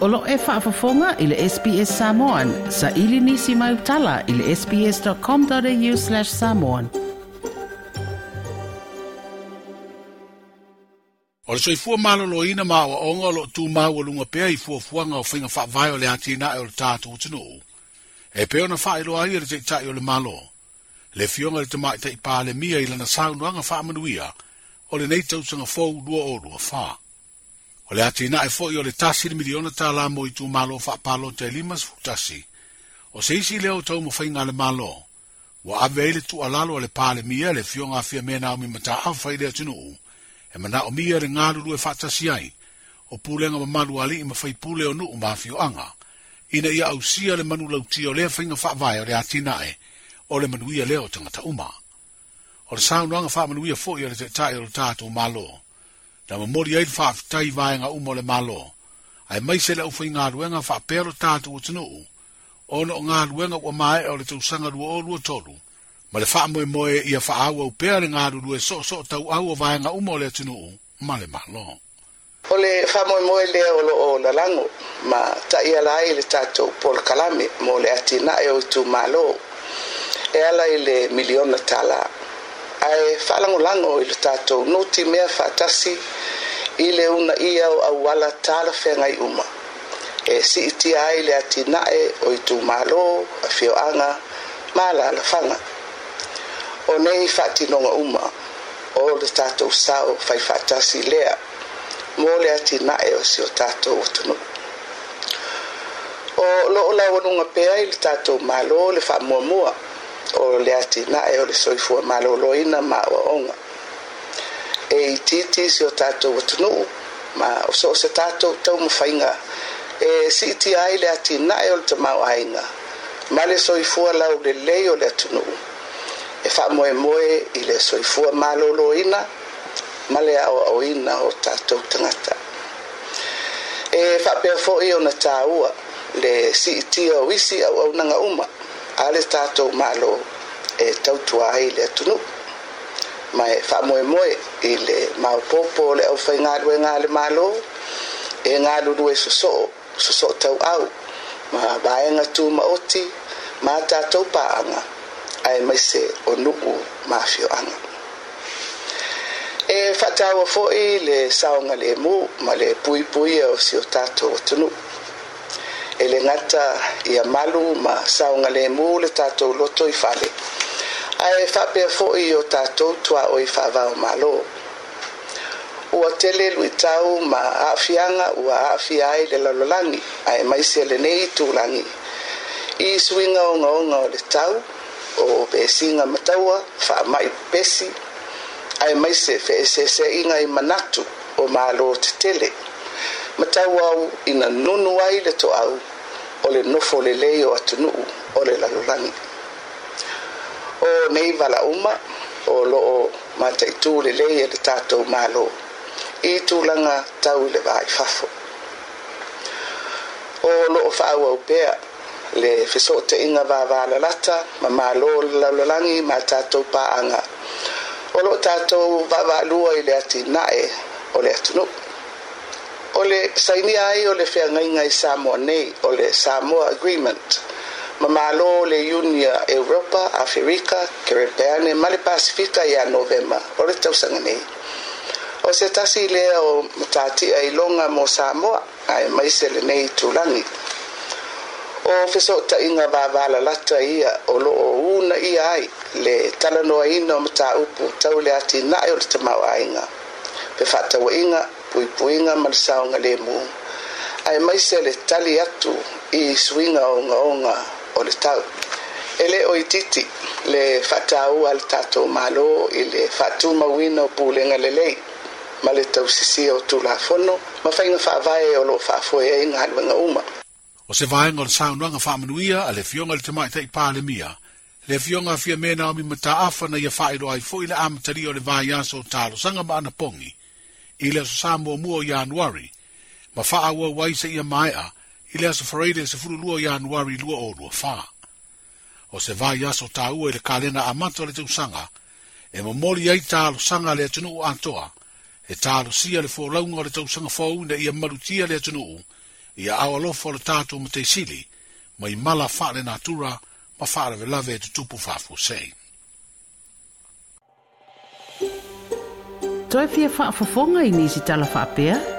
Olo e whaafafonga i le SPS Samoan. Sa ili nisi mai utala i le sps.com.au slash samoan. O le soifua malo lo ina maa wa onga lo tu maa wa lunga pea i fua fua ngau whinga whaafai o le ati na e o le tātu utinu. E peo na whaai lo aia le te itai o le malo. Le fionga le te mai te i pā le mia i lana saunuanga whaamanuia o le neitau tanga fōu lua o lua whaa. O le atina e fo i o le tasi le miliona ta la mo i tu malo fa palo te lima su tasi. O se isi leo tau mo fainga le malo. Wa ave ele tu alalo le pale mia le fionga fia mena o mi mata au fai le atinu u. E mana o mia le ngaru lue fa tasi ai. O pulenga ma malu ali i ma fai pule o nu u mafio anga. Ina ia au sia le manu lau tia o le fainga fa vai o le atina e. O le manuia leo tangata uma. O le saunuanga fa manuia fo i o le te tae o le tatu malo. O le saunuanga o le malo na ma mori ai fa tai vai nga umo malo ai mai se le ufi nga rue nga fa pero ta tu tsunu u ono nga rue nga wa mai o le tu sanga rue o rue tolu ma le fa mo mo ia fa au o pere nga rue so so tau u au vai nga umo le tsunu u ma le malo o le fa mo mo le o lo o na lango ma ta ia lai le ta pol kalame mo le atina e o malo e ala ile miliona tala ai lango falangolango ilo tatou nuti mea faatasi ile le una ia o auala talafeaga i uma e siitia ai le atinaʻe o i tumālō mala ma lalafaga o nei faatinoga uma o le tatou sao faifaatasi lea mo le atinaʻe o sio tato atunuu o lo loo lauanuga pea malo le tatou mālō le faamuamua o le atinaʻe o le soifua malōlōina ma auaoga e eh, itiiti eh, si o tatou atunuu ma o so o se tatou taumafaiga e siitia ai le atinaʻe o le tamauaiga ma le soifua lau lelei o le atunuu e faamoemoe i le soifua malōlōina ma le aʻoaʻoina o tatou tagata e faapea foʻi ona tāua le siitia o isi auaunaga uma a le tatou mālō e tautua ai i le atunuu mai fa moe moe ile ma mau popo le au fai e ngā e rue ngā le malo e ngā lulu e soso soso tau au ma bae ngā tū ma oti ma tātou pā anga ai mai se o nuku ma fio anga e fatawa fo'i le saonga le mu ma le pui pui o si o tātou o tunu e le ngata ia malu ma saonga le mu le tātou loto i fale ae faapea foʻi o tatou tuā o i faavao malo ua tele luitau ma aafiaga ua aafia ai le lalolagi ae maise lenei tulagi i suiga ogaoga o le tau o pesiga mataua mai pesi ae maise inga i manatu o malo tele. matau au ina nunu ai le toʻau o le nofo lelei o atunuu ole le lalolagi o nei uma o loo mataʻitū lelei e le tatou mālō i tulaga tau i le vaifafo o loo faauau pea le fesooteʻiga vavalalata ma malo le lalolagi ma tatou paaga o loo tatou vaavaalua i le atinaʻe o le atunuu o le sainia ai o le feagaiga i samoa nei o le samoa agreement mamālō le iunia europa afrika kerepeane ma le pasifika iā novema o le tausaga nei o se tasi lea o matatia i loga mo samoa ae mai lenei tulagi o fesootaʻiga vavalalata ia o loo una ia ai le talanoaina o mataupu tau le a o le tamaoaiga pe faatauaʻiga puipuiga ma le saoga lemu ae maise le tali atu i suiga ogaoga o le tau. Ele o ititi le fatau al tato malo i le fatu mawina o pūlenga le lei. Ma le tau sisi o tu la fono, ma whainga whaavae o lo whaafoe e inga alwenga uma. O se vaeng o le saunuanga whaamanuia a le fionga le tamaita i pāle mia. Le fionga fia mena o mi mata afa na ia whaero ai fo i le amatari o le vaeyasa o talo sanga ma ana pongi. I le so sa mua mua o ianuari, ma faa ua waisa ia maea, i le aso faraile se fulu lua o ianuari luo o lua fa. O se vai aso taua i le kalena amanto le tausanga, e mamoli ai lo sanga le atunu antoa, e lo sia le fōlaunga le tausanga fōu na ia marutia le atunu, ia awalofo le tātu ma te sili, ma i mala fāle natura, ma fāle ve lave e tu tupu fāfu sei. Toi fia fa'afofonga i nisi tala fa'apea? Toi fia fa'afofonga i nisi tala fa'apea?